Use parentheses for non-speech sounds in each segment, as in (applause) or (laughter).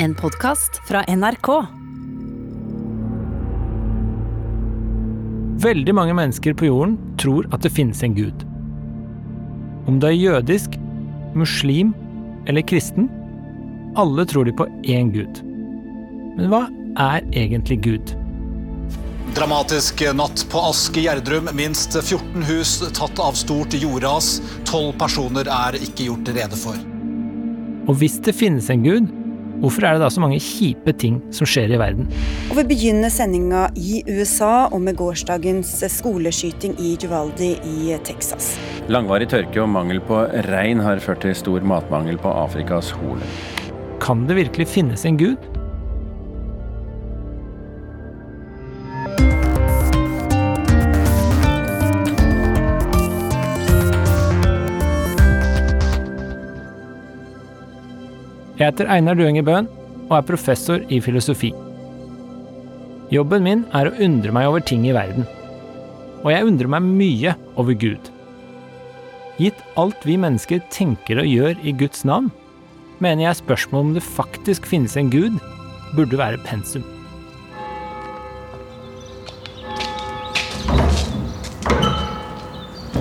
En podkast fra NRK. Veldig mange mennesker på jorden tror at det finnes en gud. Om du er jødisk, muslim eller kristen, alle tror de på én gud. Men hva er egentlig Gud? Dramatisk natt på Aske Gjerdrum. Minst 14 hus tatt av stort jordras. Tolv personer er ikke gjort rede for. Og hvis det finnes en gud, hvorfor er det da så mange kjipe ting som skjer i verden? Og Vi begynner sendinga i USA og med gårsdagens skoleskyting i Uvalde i Texas. Langvarig tørke og mangel på regn har ført til stor matmangel på Afrikas Horn. Kan det virkelig finnes en gud? Jeg heter Einar Duenger Bøhn og er professor i filosofi. Jobben min er å undre meg over ting i verden. Og jeg undrer meg mye over Gud. Gitt alt vi mennesker tenker og gjør i Guds navn, mener jeg spørsmålet om det faktisk finnes en gud, burde være pensum.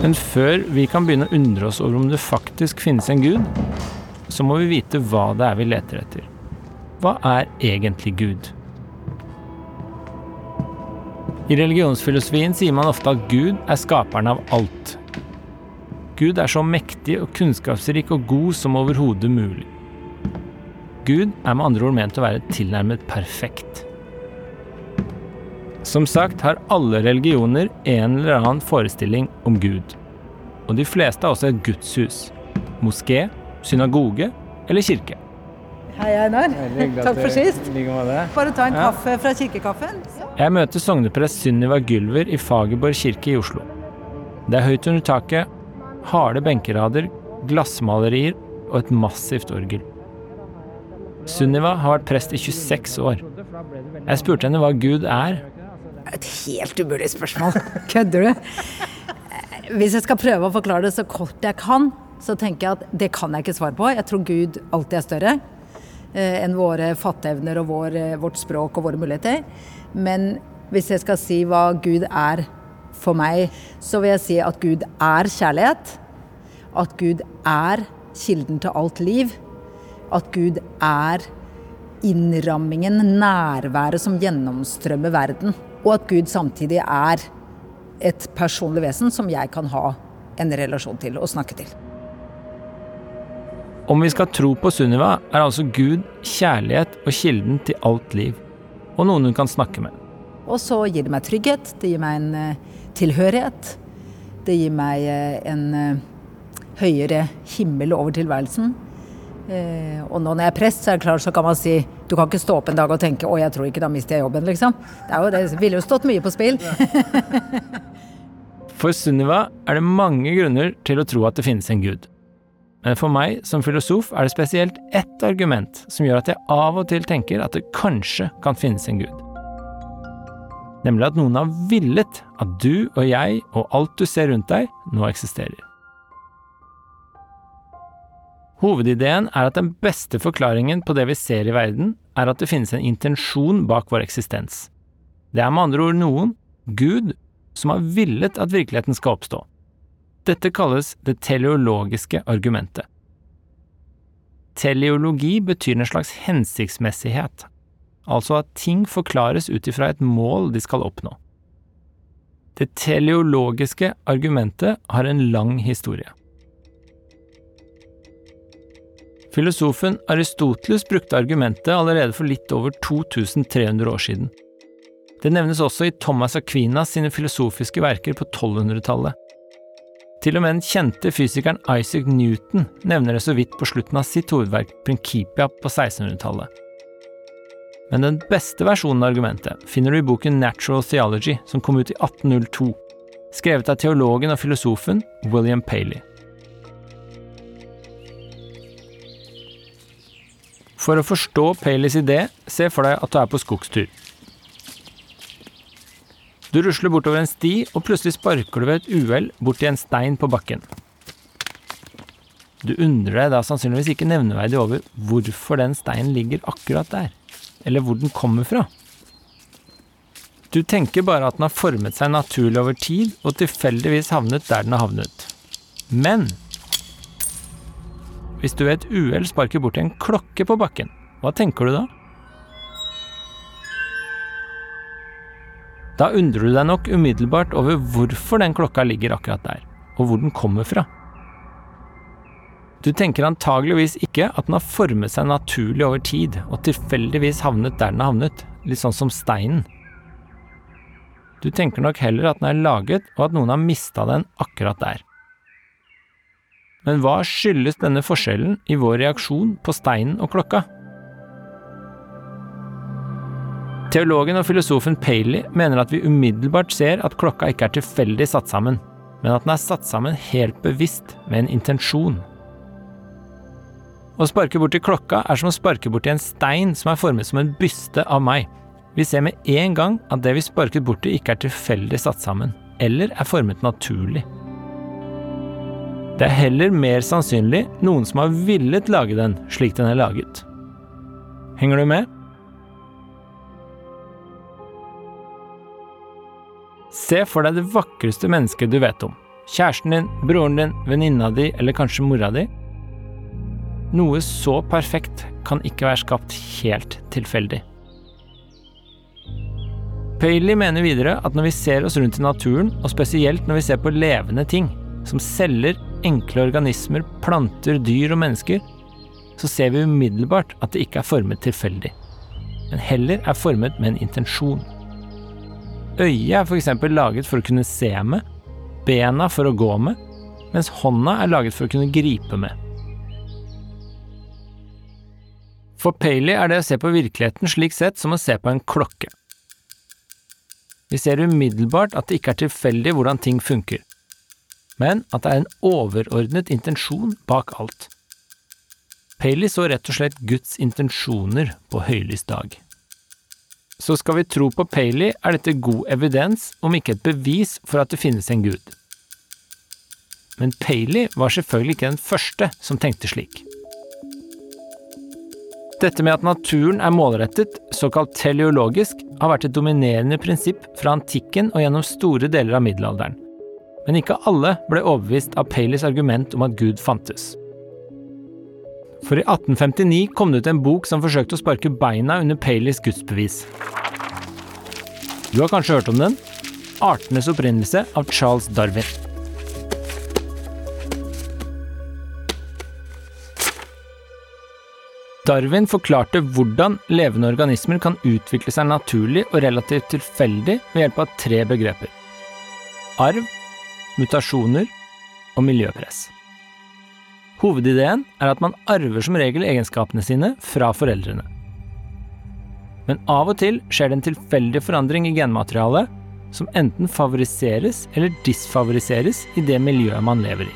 Men før vi kan begynne å undre oss over om det faktisk finnes en gud, så må vi vite hva det er vi leter etter. Hva er egentlig Gud? I religionsfilosofien sier man ofte at Gud er skaperen av alt. Gud er så mektig og kunnskapsrik og god som overhodet mulig. Gud er med andre ord ment å være tilnærmet perfekt. Som sagt har alle religioner en eller annen forestilling om Gud. Og de fleste har også et gudshus, moské, synagoge eller kirke. Hei, Einar. Takk for sist. Bare ta en kaffe fra kirkekaffen. Jeg møter sogneprest Sunniva Gylver i Fagerborg kirke i Oslo. Det er høyt under taket, harde benkerader, glassmalerier og et massivt orgel. Sunniva har vært prest i 26 år. Jeg spurte henne hva Gud er, Et helt umulig spørsmål. (laughs) Kødder du? Hvis jeg skal prøve å forklare det så kort jeg kan, så tenker jeg at det kan jeg ikke svare på. Jeg tror Gud alltid er større eh, enn våre fatteevner og vår, eh, vårt språk og våre muligheter. Men hvis jeg skal si hva Gud er for meg, så vil jeg si at Gud er kjærlighet. At Gud er kilden til alt liv. At Gud er innrammingen, nærværet som gjennomstrømmer verden. Og at Gud samtidig er et personlig vesen som jeg kan ha en relasjon til og snakke til. Om vi skal tro på Sunniva, er altså Gud kjærlighet og kilden til alt liv, og noen hun kan snakke med. Og så gir det meg trygghet, det gir meg en eh, tilhørighet. Det gir meg eh, en eh, høyere himmel over tilværelsen. Og nå når jeg er prest, så er det klart så kan man si du kan ikke stå opp en dag og tenke 'å, jeg tror ikke da mister jeg jobben', liksom. Det, er jo, det ville jo stått mye på spill. (laughs) For Sunniva er det mange grunner til å tro at det finnes en gud. Men for meg som filosof er det spesielt ett argument som gjør at jeg av og til tenker at det kanskje kan finnes en gud. Nemlig at noen har villet at du og jeg og alt du ser rundt deg, nå eksisterer. Hovedideen er at den beste forklaringen på det vi ser i verden, er at det finnes en intensjon bak vår eksistens. Det er med andre ord noen, Gud, som har villet at virkeligheten skal oppstå. Dette kalles det teleologiske argumentet. Teleologi betyr en slags hensiktsmessighet, altså at ting forklares ut ifra et mål de skal oppnå. Det teleologiske argumentet har en lang historie. Filosofen Aristoteles brukte argumentet allerede for litt over 2300 år siden. Det nevnes også i Thomas Aquinas sine filosofiske verker på 1200-tallet. Til og med den kjente fysikeren Isaac Newton nevner det så vidt på slutten av sitt hovedverk Principia på 1600-tallet. Men den beste versjonen av argumentet finner du i boken Natural Theology, som kom ut i 1802, skrevet av teologen og filosofen William Paley. For å forstå Paleys idé, se for deg at du er på skogstur. Du rusler bortover en sti, og plutselig sparker du ved et uhell borti en stein på bakken. Du undrer deg da sannsynligvis ikke nevneverdig over hvorfor den steinen ligger akkurat der, eller hvor den kommer fra. Du tenker bare at den har formet seg naturlig over tid og tilfeldigvis havnet der den har havnet. Men hvis du ved et uhell sparker borti en klokke på bakken, hva tenker du da? Da undrer du deg nok umiddelbart over hvorfor den klokka ligger akkurat der, og hvor den kommer fra. Du tenker antageligvis ikke at den har formet seg naturlig over tid, og tilfeldigvis havnet der den har havnet, litt sånn som steinen. Du tenker nok heller at den er laget, og at noen har mista den akkurat der. Men hva skyldes denne forskjellen i vår reaksjon på steinen og klokka? Teologen og filosofen Paley mener at vi umiddelbart ser at klokka ikke er tilfeldig satt sammen, men at den er satt sammen helt bevisst med en intensjon. Å sparke borti klokka er som å sparke borti en stein som er formet som en byste av meg. Vi ser med en gang at det vi sparket borti ikke er tilfeldig satt sammen, eller er formet naturlig. Det er heller mer sannsynlig noen som har villet lage den slik den er laget. Henger du med? Se for deg det vakreste mennesket du vet om. Kjæresten din, broren din, venninna di eller kanskje mora di. Noe så perfekt kan ikke være skapt helt tilfeldig. Paley mener videre at når vi ser oss rundt i naturen, og spesielt når vi ser på levende ting, som celler, enkle organismer, planter, dyr og mennesker, så ser vi umiddelbart at det ikke er formet tilfeldig, men heller er formet med en intensjon. Øyet er f.eks. laget for å kunne se med, bena for å gå med, mens hånda er laget for å kunne gripe med. For Paley er det å se på virkeligheten slik sett som å se på en klokke. Vi ser umiddelbart at det ikke er tilfeldig hvordan ting funker men at det er en overordnet intensjon bak alt. Paley så rett og slett Guds intensjoner på høylys dag. Så skal vi tro på Paley, er dette god evidens, om ikke et bevis for at det finnes en gud. Men Paley var selvfølgelig ikke den første som tenkte slik. Dette med at naturen er målrettet, såkalt teleologisk, har vært et dominerende prinsipp fra antikken og gjennom store deler av middelalderen men ikke alle ble overbevist av Paleys argument om at Gud fantes. For i 1859 kom det ut en bok som forsøkte å sparke beina under Paleys gudsbevis. Du har kanskje hørt om den? 'Artenes opprinnelse' av Charles Darwin. Darwin forklarte hvordan levende organismer kan utvikle seg naturlig og relativt tilfeldig ved hjelp av tre begreper. Arv, mutasjoner og miljøpress. Hovedideen er at man arver som regel egenskapene sine fra foreldrene. Men av og til skjer det en tilfeldig forandring i genmaterialet som enten favoriseres eller disfavoriseres i det miljøet man lever i.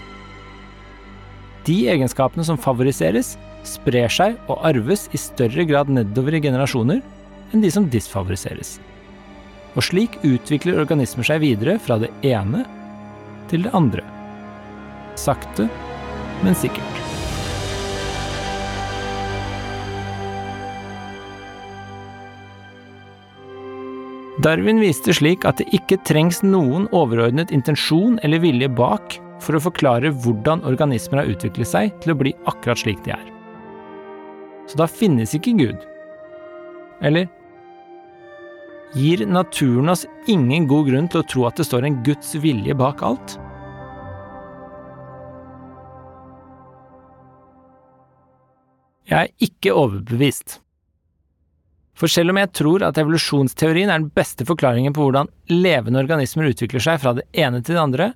De egenskapene som favoriseres, sprer seg og arves i større grad nedover i generasjoner enn de som disfavoriseres. Og slik utvikler organismer seg videre fra det ene til det andre. Sakte, men sikkert. Darwin viste slik at det ikke trengs noen overordnet intensjon eller vilje bak for å forklare hvordan organismer har utviklet seg til å bli akkurat slik de er. Så da finnes ikke Gud. Eller Gir naturen oss ingen god grunn til å tro at det står en Guds vilje bak alt? Jeg er ikke overbevist. For selv om jeg tror at evolusjonsteorien er den beste forklaringen på hvordan levende organismer utvikler seg fra det ene til det andre,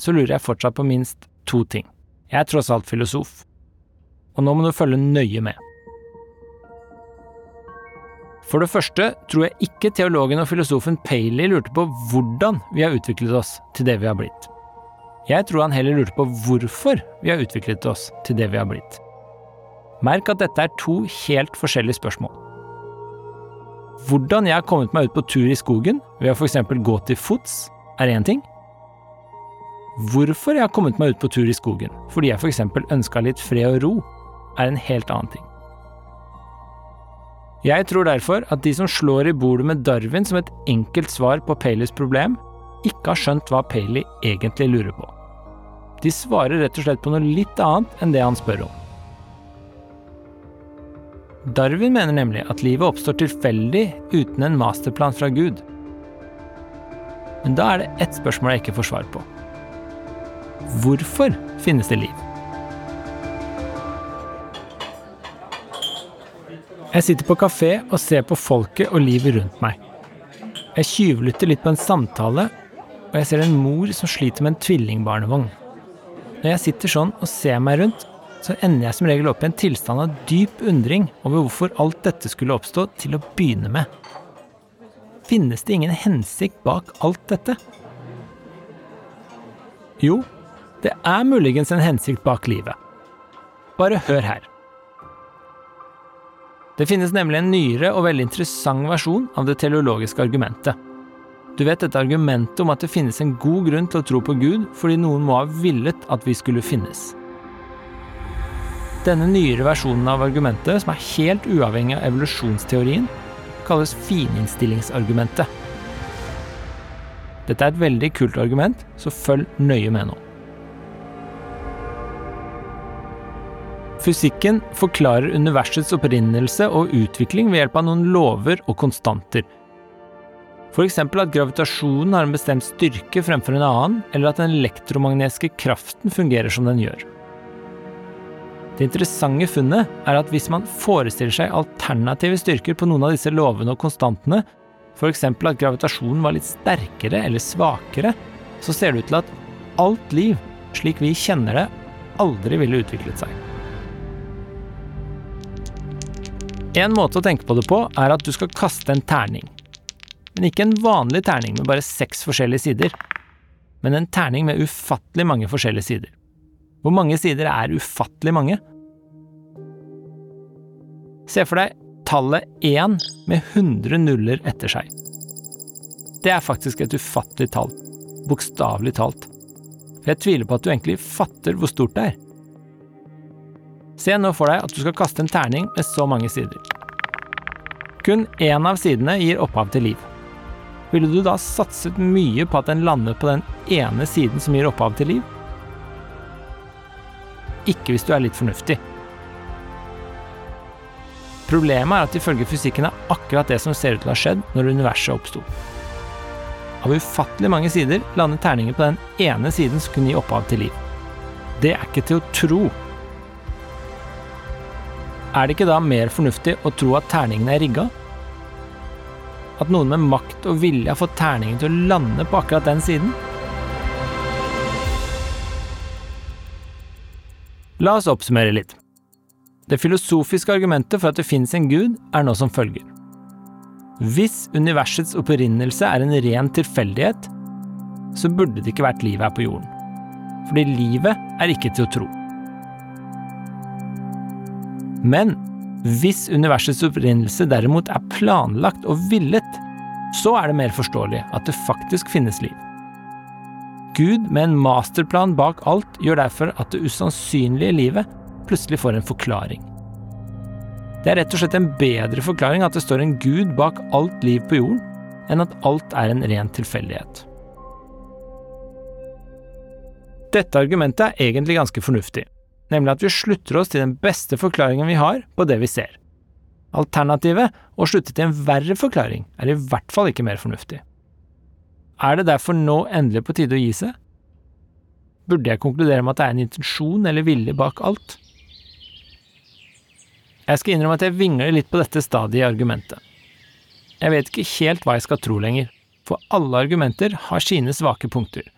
så lurer jeg fortsatt på minst to ting. Jeg er tross alt filosof. Og nå må du følge nøye med. For det første tror jeg ikke teologen og filosofen Paley lurte på hvordan vi har utviklet oss til det vi har blitt. Jeg tror han heller lurte på hvorfor vi har utviklet oss til det vi har blitt. Merk at dette er to helt forskjellige spørsmål. Hvordan jeg har kommet meg ut på tur i skogen ved å f.eks. gå til fots, er én ting. Hvorfor jeg har kommet meg ut på tur i skogen, fordi jeg f.eks. ønska litt fred og ro, er en helt annen ting. Jeg tror derfor at de som slår i bordet med Darwin som et enkelt svar på Paleys problem, ikke har skjønt hva Paley egentlig lurer på. De svarer rett og slett på noe litt annet enn det han spør om. Darwin mener nemlig at livet oppstår tilfeldig uten en masterplan fra Gud. Men da er det ett spørsmål jeg ikke får svar på. Hvorfor finnes det liv? Jeg sitter på kafé og ser på folket og livet rundt meg. Jeg tjuvlytter litt på en samtale, og jeg ser en mor som sliter med en tvillingbarnevogn. Når jeg sitter sånn og ser meg rundt, så ender jeg som regel opp i en tilstand av dyp undring over hvorfor alt dette skulle oppstå til å begynne med. Finnes det ingen hensikt bak alt dette? Jo, det er muligens en hensikt bak livet. Bare hør her. Det finnes nemlig en nyere og veldig interessant versjon av det teleologiske argumentet. Du vet dette argumentet om at det finnes en god grunn til å tro på Gud fordi noen må ha villet at vi skulle finnes. Denne nyere versjonen av argumentet, som er helt uavhengig av evolusjonsteorien, kalles fininnstillingsargumentet. Dette er et veldig kult argument, så følg nøye med nå. Fysikken forklarer universets opprinnelse og utvikling ved hjelp av noen lover og konstanter. F.eks. at gravitasjonen har en bestemt styrke fremfor en annen, eller at den elektromagnetiske kraften fungerer som den gjør. Det interessante funnet er at hvis man forestiller seg alternative styrker på noen av disse lovene og konstantene, f.eks. at gravitasjonen var litt sterkere eller svakere, så ser det ut til at alt liv, slik vi kjenner det, aldri ville utviklet seg. En måte å tenke på det på er at du skal kaste en terning. Men ikke en vanlig terning med bare seks forskjellige sider, men en terning med ufattelig mange forskjellige sider. Hvor mange sider er ufattelig mange? Se for deg tallet 1 med 100 nuller etter seg. Det er faktisk et ufattelig tall. Bokstavelig talt. For jeg tviler på at du egentlig fatter hvor stort det er. Se nå for deg at du skal kaste en terning med så mange sider. Kun én av sidene gir opphav til liv. Ville du da satset mye på at den lander på den ene siden som gir opphav til liv? Ikke hvis du er litt fornuftig. Problemet er at ifølge fysikken er akkurat det som ser ut til å ha skjedd når universet oppsto. Av ufattelig mange sider lander terningen på den ene siden som kunne gi opphav til liv. Det er ikke til å tro. Er det ikke da mer fornuftig å tro at terningene er rigga? At noen med makt og vilje har fått terningen til å lande på akkurat den siden? La oss oppsummere litt. Det filosofiske argumentet for at det finnes en gud, er nå som følger. Hvis universets opprinnelse er en ren tilfeldighet, så burde det ikke vært liv her på jorden. Fordi livet er ikke til å tro. Men hvis universets opprinnelse derimot er planlagt og villet, så er det mer forståelig at det faktisk finnes liv. Gud med en masterplan bak alt gjør derfor at det usannsynlige livet plutselig får en forklaring. Det er rett og slett en bedre forklaring at det står en gud bak alt liv på jorden, enn at alt er en ren tilfeldighet. Dette argumentet er egentlig ganske fornuftig nemlig at vi slutter oss til den beste forklaringen vi har på det vi ser. Alternativet, å slutte til en verre forklaring, er i hvert fall ikke mer fornuftig. Er det derfor nå endelig på tide å gi seg? Burde jeg konkludere med at det er en intensjon eller vilje bak alt? Jeg skal innrømme at jeg vingler litt på dette stadiet i argumentet. Jeg vet ikke helt hva jeg skal tro lenger, for alle argumenter har sine svake punkter.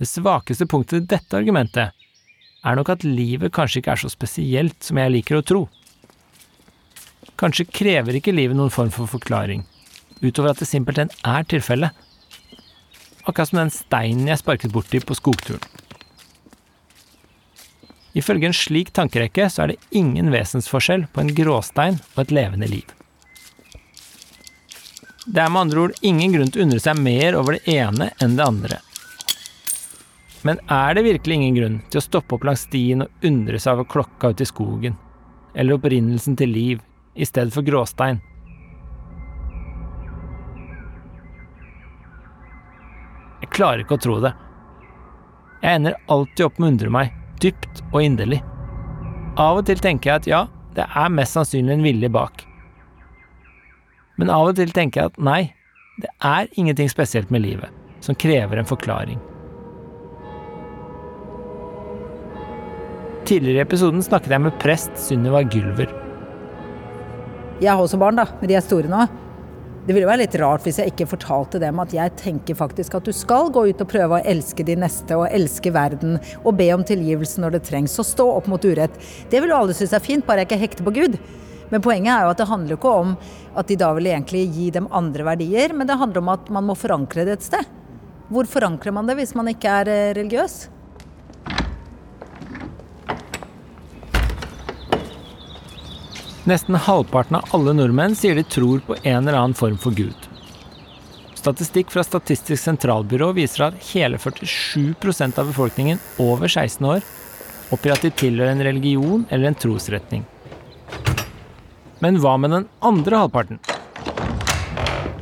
Det svakeste punktet i dette argumentet er nok at livet kanskje ikke er så spesielt som jeg liker å tro. Kanskje krever ikke livet noen form for forklaring, utover at det simpelthen er tilfellet. Akkurat som den steinen jeg sparket borti på skogturen. Ifølge en slik tankerekke så er det ingen vesensforskjell på en gråstein og et levende liv. Det er med andre ord ingen grunn til å undre seg mer over det ene enn det andre. Men er det virkelig ingen grunn til å stoppe opp langs stien og undre seg over klokka ute i skogen, eller opprinnelsen til liv, i stedet for gråstein? Jeg klarer ikke å tro det. Jeg ender alltid opp med å undre meg, dypt og inderlig. Av og til tenker jeg at ja, det er mest sannsynlig en vilje bak. Men av og til tenker jeg at nei, det er ingenting spesielt med livet som krever en forklaring. Tidligere i episoden snakket jeg med prest Sunniva Gylver. Jeg har også barn, da, men de er store nå. Det ville være litt rart hvis jeg ikke fortalte dem at jeg tenker faktisk at du skal gå ut og prøve å elske de neste og elske verden og be om tilgivelse når det trengs og stå opp mot urett. Det vil alle synes er fint, bare jeg ikke hekter på Gud. Men poenget er jo at det handler ikke om at de da vil egentlig gi dem andre verdier, men det handler om at man må forankre det et sted. Hvor forankrer man det hvis man ikke er eh, religiøs? Nesten halvparten av alle nordmenn sier de tror på en eller annen form for Gud. Statistikk fra Statistisk sentralbyrå viser at hele 47% av befolkningen over 16 år oppgir at de tilhører en religion eller en trosretning. Men hva med den andre halvparten?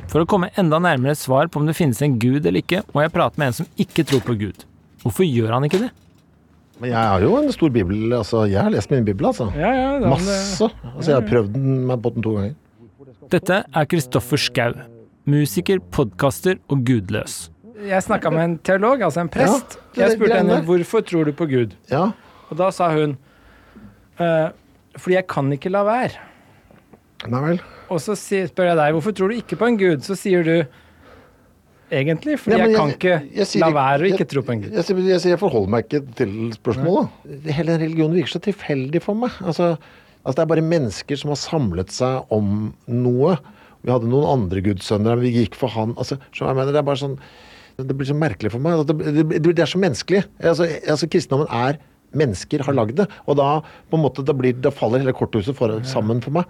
For å komme enda nærmere et svar på om det finnes en gud eller ikke, må jeg prate med en som ikke tror på Gud. Hvorfor gjør han ikke det? Men jeg har jo en stor bibel. altså Jeg har lest min bibel, altså. Ja, ja, da, Masse. Altså Jeg har prøvd den meg på den to ganger. Dette er Kristoffer Schou. Musiker, podkaster og gudløs. Jeg snakka med en teolog, altså en prest. Ja, det jeg spurte henne hvorfor tror du på Gud. Ja. Og da sa hun «Eh, fordi jeg kan ikke la være. Nei vel. Og så spør jeg deg hvorfor tror du ikke på en gud. Så sier du egentlig For Ja, men jeg kan ikke jeg jeg la være å ikke tro på en gud. Jeg, jeg, jeg forholder meg ikke til spørsmålet. Nei. Hele den religionen virker så tilfeldig for meg. Altså, altså Det er bare mennesker som har samlet seg om noe. Vi hadde noen andre gudssønner, vi gikk for han altså, jeg mener, Det er bare sånn Det blir så merkelig for meg. Altså, Det, det, det er så menneskelig. Altså, altså Kristendommen er mennesker har lagd det. Og da på en måte, da, blir, da faller hele korthuset for, sammen for meg.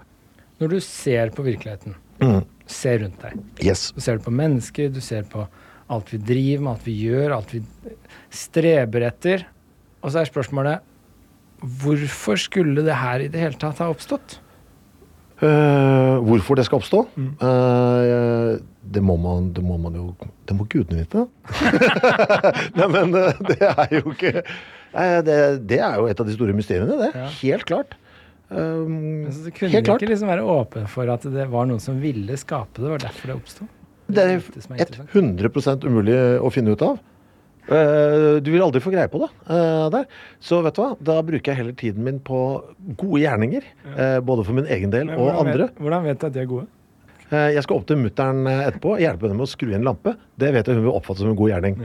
Når du ser på virkeligheten, Mm. Ser rundt deg, Yes. Du ser på mennesker, du ser på alt vi driver med, alt vi gjør, alt vi streber etter. Og så er spørsmålet hvorfor skulle det her i det hele tatt ha oppstått? Uh, hvorfor det skal oppstå? Eh, det, må man, det må man jo Det må gudene vite. (laughs) Nei, men eh, det er jo ikke det, det er jo et av de store mysteriene, det. Ja. Helt klart. Um, Altså, det kunne helt klart. ikke liksom være åpen for at det var noen som ville skape det. Det var derfor det oppsto. Det er Det er 100 umulig å finne ut av. Uh, du vil aldri få greie på det uh, der. Så vet du hva, da bruker jeg heller tiden min på gode gjerninger. Uh, både for min egen del Men og andre. Vet, hvordan vet du at de er gode? Jeg skal opp til mutter'n etterpå hjelpe henne med å skru i en lampe. Det vet jeg hun vil oppfatte som en god gjerning.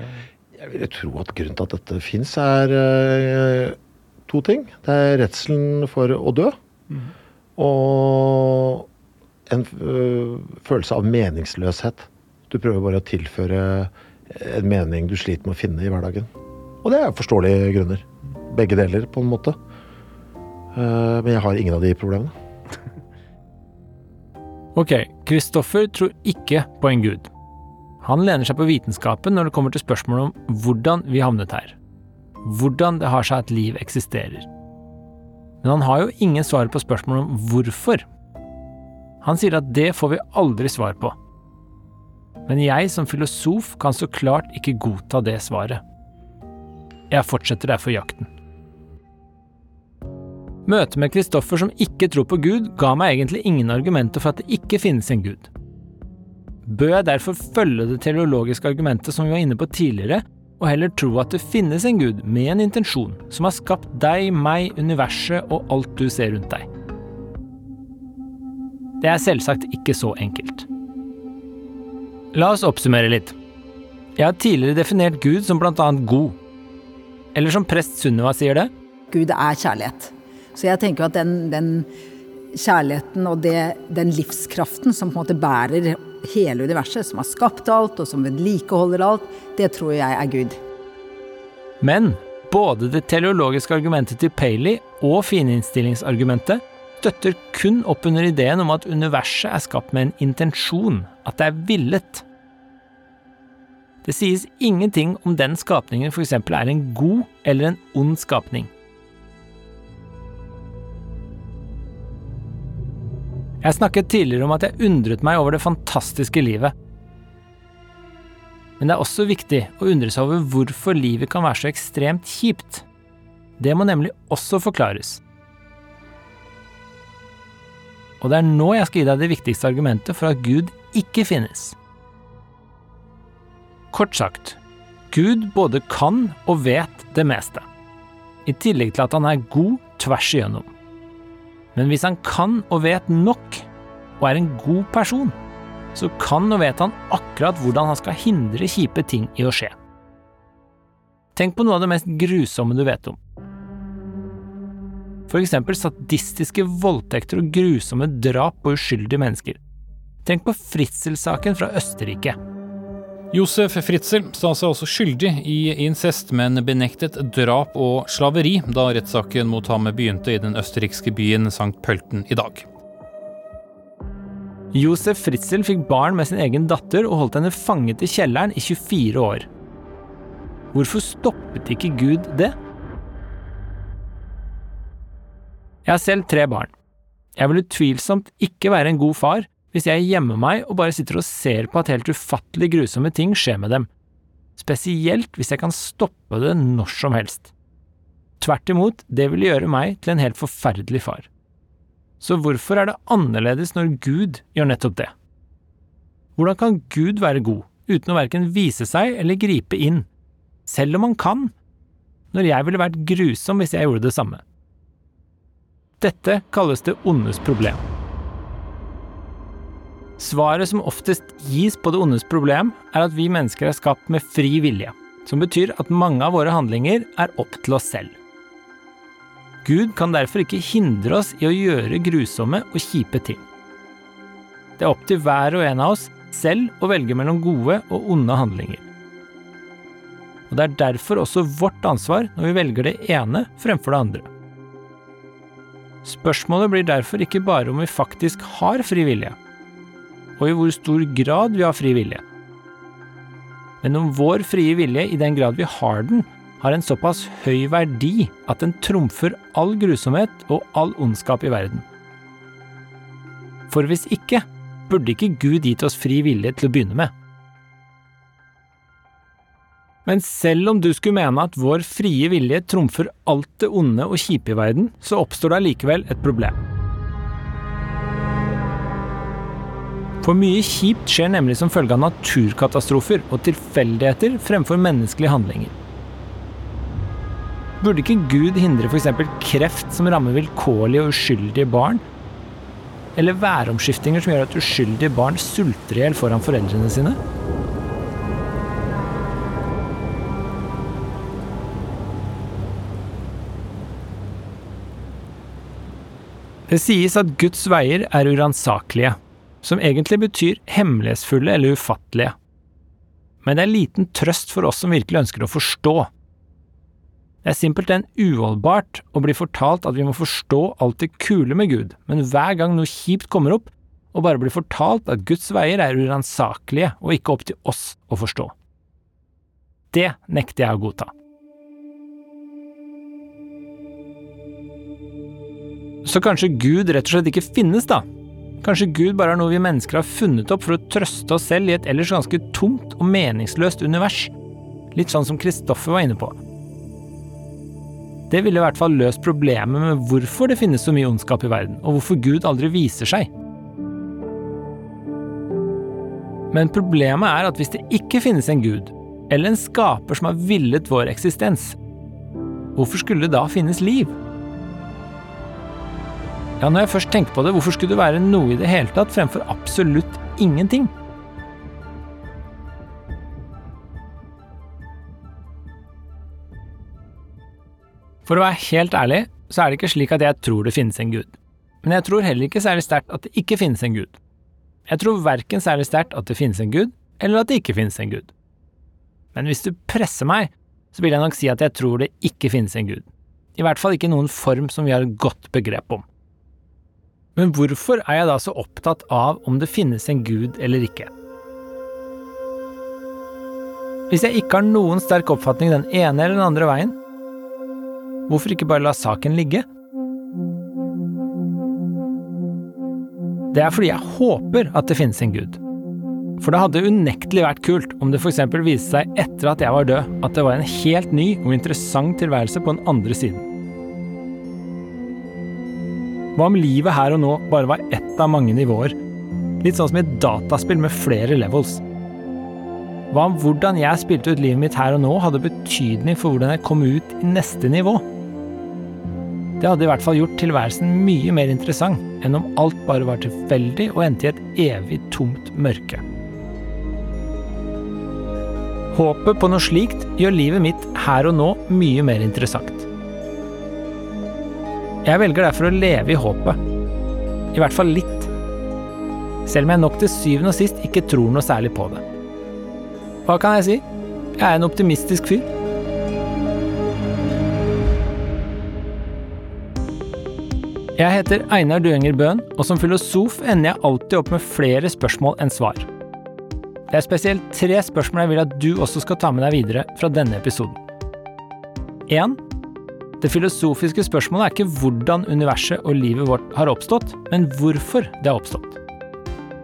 Jeg vil tro at grunnen til at dette fins, er to ting. Det er redselen for å dø. Og en øh, følelse av meningsløshet. Du prøver bare å tilføre en mening du sliter med å finne i hverdagen. Og det er forståelige grunner. Begge deler, på en måte. Eh, Men jeg har ingen av de problemene. (laughs) Ok, Kristoffer tror ikke på en gud. Han lener seg på vitenskapen når det kommer til spørsmålet om hvordan vi havnet her. Hvordan det har seg at liv eksisterer. Men han har jo ingen svar på spørsmålet om hvorfor. Han sier at det får vi aldri svar på. Men jeg som filosof kan så klart ikke godta det svaret. Jeg fortsetter derfor jakten. Møtet med Kristoffer som ikke tror på Gud, ga meg egentlig ingen argumenter for at det ikke finnes en Gud. Bør jeg derfor følge det teologiske argumentet som vi var inne på tidligere, og heller tro at det finnes en Gud med en intensjon, som har skapt deg, meg, universet og alt du ser rundt deg? Det er selvsagt ikke så enkelt. La oss oppsummere litt. Jeg har tidligere definert Gud som annet god. Eller som prest Sunniva sier det, Gud er kjærlighet. Så jeg tenker at den, den kjærligheten og det, den livskraften som på en måte bærer hele universet, som har skapt alt og som vedlikeholder alt, det tror jeg er Gud. Men både det teleologiske argumentet til Paley og fininnstillingsargumentet støtter kun opp under ideen om at universet er skapt med en intensjon, at det er villet. Det sies ingenting om den skapningen f.eks. er en god eller en ond skapning. Jeg snakket tidligere om at jeg undret meg over det fantastiske livet. Men det er også viktig å undre seg over hvorfor livet kan være så ekstremt kjipt. Det må nemlig også forklares. Og det er nå jeg skal gi deg det viktigste argumentet for at Gud ikke finnes. Kort sagt, Gud både kan og vet det meste. I tillegg til at han er god tvers igjennom. Men hvis han kan og vet nok, og er en god person, så kan og vet han akkurat hvordan han skal hindre kjipe ting i å skje. Tenk på noe av det mest grusomme du vet om. For eksempel sadistiske voldtekter og grusomme drap på uskyldige mennesker. Tenk på Fritzel-saken fra Østerrike. Josef Fritzel sa seg også skyldig i incest, men benektet drap og slaveri da rettssaken mot ham begynte i den østerrikske byen Sankt Pølten i dag. Josef Fritzel fikk barn med sin egen datter og holdt henne fanget i kjelleren i 24 år. Hvorfor stoppet ikke Gud det? Jeg har selv tre barn. Jeg vil utvilsomt ikke være en god far hvis jeg gjemmer meg og bare sitter og ser på at helt ufattelig grusomme ting skjer med dem, spesielt hvis jeg kan stoppe det når som helst. Tvert imot, det ville gjøre meg til en helt forferdelig far. Så hvorfor er det annerledes når Gud gjør nettopp det? Hvordan kan Gud være god uten å verken vise seg eller gripe inn, selv om han kan, når jeg ville vært grusom hvis jeg gjorde det samme? Dette kalles det ondes problem. Svaret som oftest gis på det ondes problem, er at vi mennesker er skapt med fri vilje, som betyr at mange av våre handlinger er opp til oss selv. Gud kan derfor ikke hindre oss i å gjøre grusomme og kjipe ting. Det er opp til hver og en av oss selv å velge mellom gode og onde handlinger. Og Det er derfor også vårt ansvar når vi velger det ene fremfor det andre. Spørsmålet blir derfor ikke bare om vi faktisk har fri vilje, og i hvor stor grad vi har fri vilje, men om vår frie vilje, i den grad vi har den, har en såpass høy verdi at den trumfer all grusomhet og all ondskap i verden. For hvis ikke, burde ikke Gud gitt oss fri vilje til å begynne med. Men selv om du skulle mene at vår frie vilje trumfer alt det onde og kjipe i verden, så oppstår det allikevel et problem. For mye kjipt skjer nemlig som følge av naturkatastrofer og tilfeldigheter fremfor menneskelige handlinger. Burde ikke Gud hindre f.eks. kreft som rammer vilkårlige og uskyldige barn? Eller væromskiftinger som gjør at uskyldige barn sulter i hjel foran foreldrene sine? Det sies at Guds veier er uransakelige, som egentlig betyr hemmelighetsfulle eller ufattelige. Men det er liten trøst for oss som virkelig ønsker å forstå. Det er simpelthen uholdbart å bli fortalt at vi må forstå alt det kule med Gud, men hver gang noe kjipt kommer opp, og bare bli fortalt at Guds veier er uransakelige og ikke opp til oss å forstå. Det nekter jeg å godta. Så kanskje Gud rett og slett ikke finnes, da? Kanskje Gud bare er noe vi mennesker har funnet opp for å trøste oss selv i et ellers ganske tomt og meningsløst univers? Litt sånn som Kristoffer var inne på. Det ville i hvert fall løst problemet med hvorfor det finnes så mye ondskap i verden, og hvorfor Gud aldri viser seg. Men problemet er at hvis det ikke finnes en gud, eller en skaper som har villet vår eksistens, hvorfor skulle det da finnes liv? Ja, når jeg først tenker på det, hvorfor skulle det være noe i det hele tatt fremfor absolutt ingenting? For å være helt ærlig, så er det ikke slik at jeg tror det finnes en gud. Men jeg tror heller ikke særlig sterkt at det ikke finnes en gud. Jeg tror verken særlig sterkt at det finnes en gud, eller at det ikke finnes en gud. Men hvis du presser meg, så vil jeg nok si at jeg tror det ikke finnes en gud. I hvert fall ikke noen form som vi har et godt begrep om. Men hvorfor er jeg da så opptatt av om det finnes en gud eller ikke? Hvis jeg ikke har noen sterk oppfatning den ene eller den andre veien, hvorfor ikke bare la saken ligge? Det er fordi jeg håper at det finnes en gud. For det hadde unektelig vært kult om det f.eks. viste seg etter at jeg var død, at det var en helt ny og interessant tilværelse på den andre siden. Hva om livet her og nå bare var ett av mange nivåer? Litt sånn som i et dataspill med flere levels. Hva om hvordan jeg spilte ut livet mitt her og nå, hadde betydning for hvordan jeg kom ut i neste nivå? Det hadde i hvert fall gjort tilværelsen mye mer interessant enn om alt bare var tilfeldig og endte i et evig tomt mørke. Håpet på noe slikt gjør livet mitt her og nå mye mer interessant. Jeg velger derfor å leve i håpet. I hvert fall litt. Selv om jeg nok til syvende og sist ikke tror noe særlig på det. Hva kan jeg si? Jeg er en optimistisk fyr. Jeg heter Einar Duenger Bøhn, og som filosof ender jeg alltid opp med flere spørsmål enn svar. Det er spesielt tre spørsmål jeg vil at du også skal ta med deg videre fra denne episoden. 1. Det filosofiske spørsmålet er ikke hvordan universet og livet vårt har oppstått, men hvorfor det har oppstått.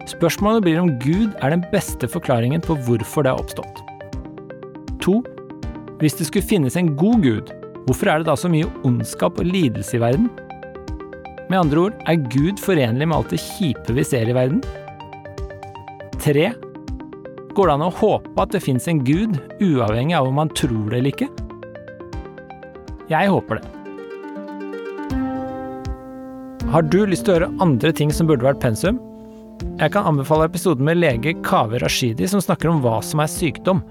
Spørsmålet blir om Gud er den beste forklaringen på hvorfor det har oppstått. 2. Hvis det skulle finnes en god gud, hvorfor er det da så mye ondskap og lidelse i verden? Med andre ord, er Gud forenlig med alt det kjipe vi ser i verden? 3. Går det an å håpe at det fins en gud, uavhengig av om man tror det eller ikke? Jeg håper det. Har du lyst til å høre andre ting som burde vært pensum? Jeg kan anbefale episoden med lege Kaveh Rashidi som snakker om hva som er sykdom.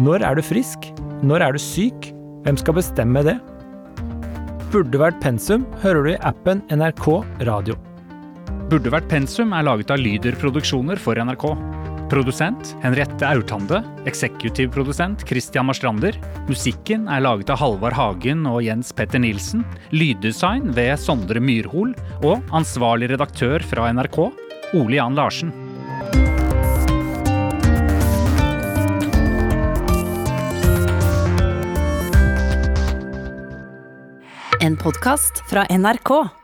Når er du frisk? Når er du syk? Hvem skal bestemme det? Burde vært pensum hører du i appen NRK Radio. Burde vært pensum er laget av Lyder Produksjoner for NRK. Produsent Henriette Aurtande. Eksekutiv produsent Christian Marstrander. Musikken er laget av Halvard Hagen og Jens Petter Nilsen. Lyddesign ved Sondre Myrhol. Og ansvarlig redaktør fra NRK, Ole Jan Larsen. En podkast fra NRK.